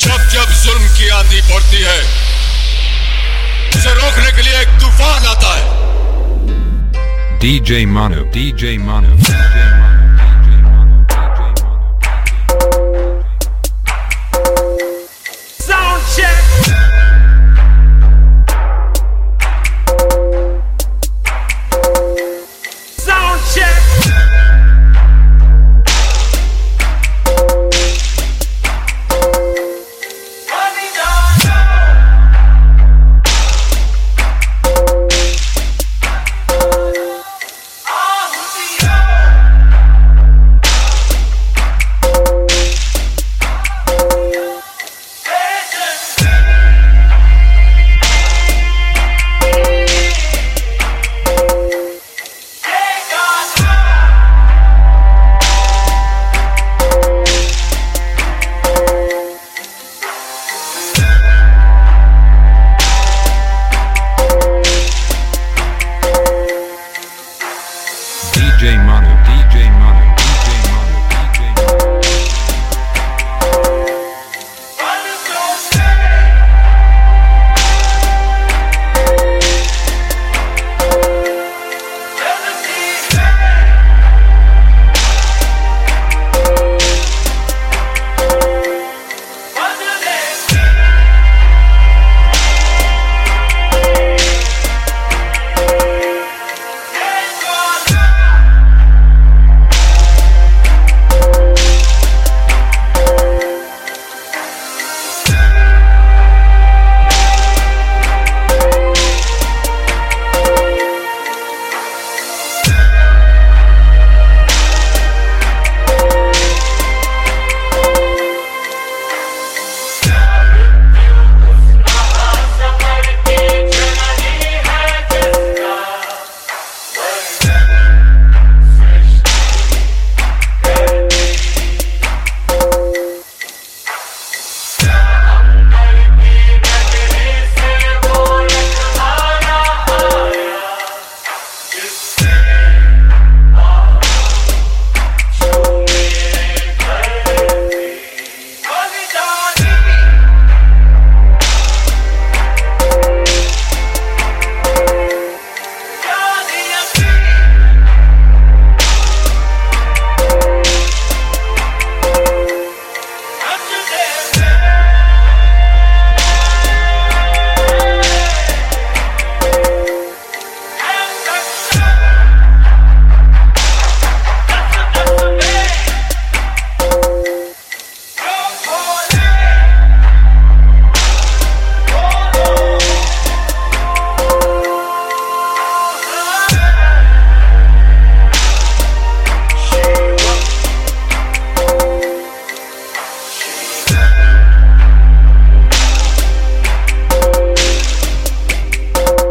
जब जब जुल्म की आंधी पड़ती है उसे रोकने के लिए एक तूफ़ान आता है। DJ Manu, DJ Manu,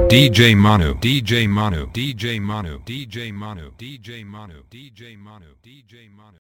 DJ Manu, DJ Manu, DJ Manu, DJ Manu, DJ Manu, DJ Manu, DJ Manu.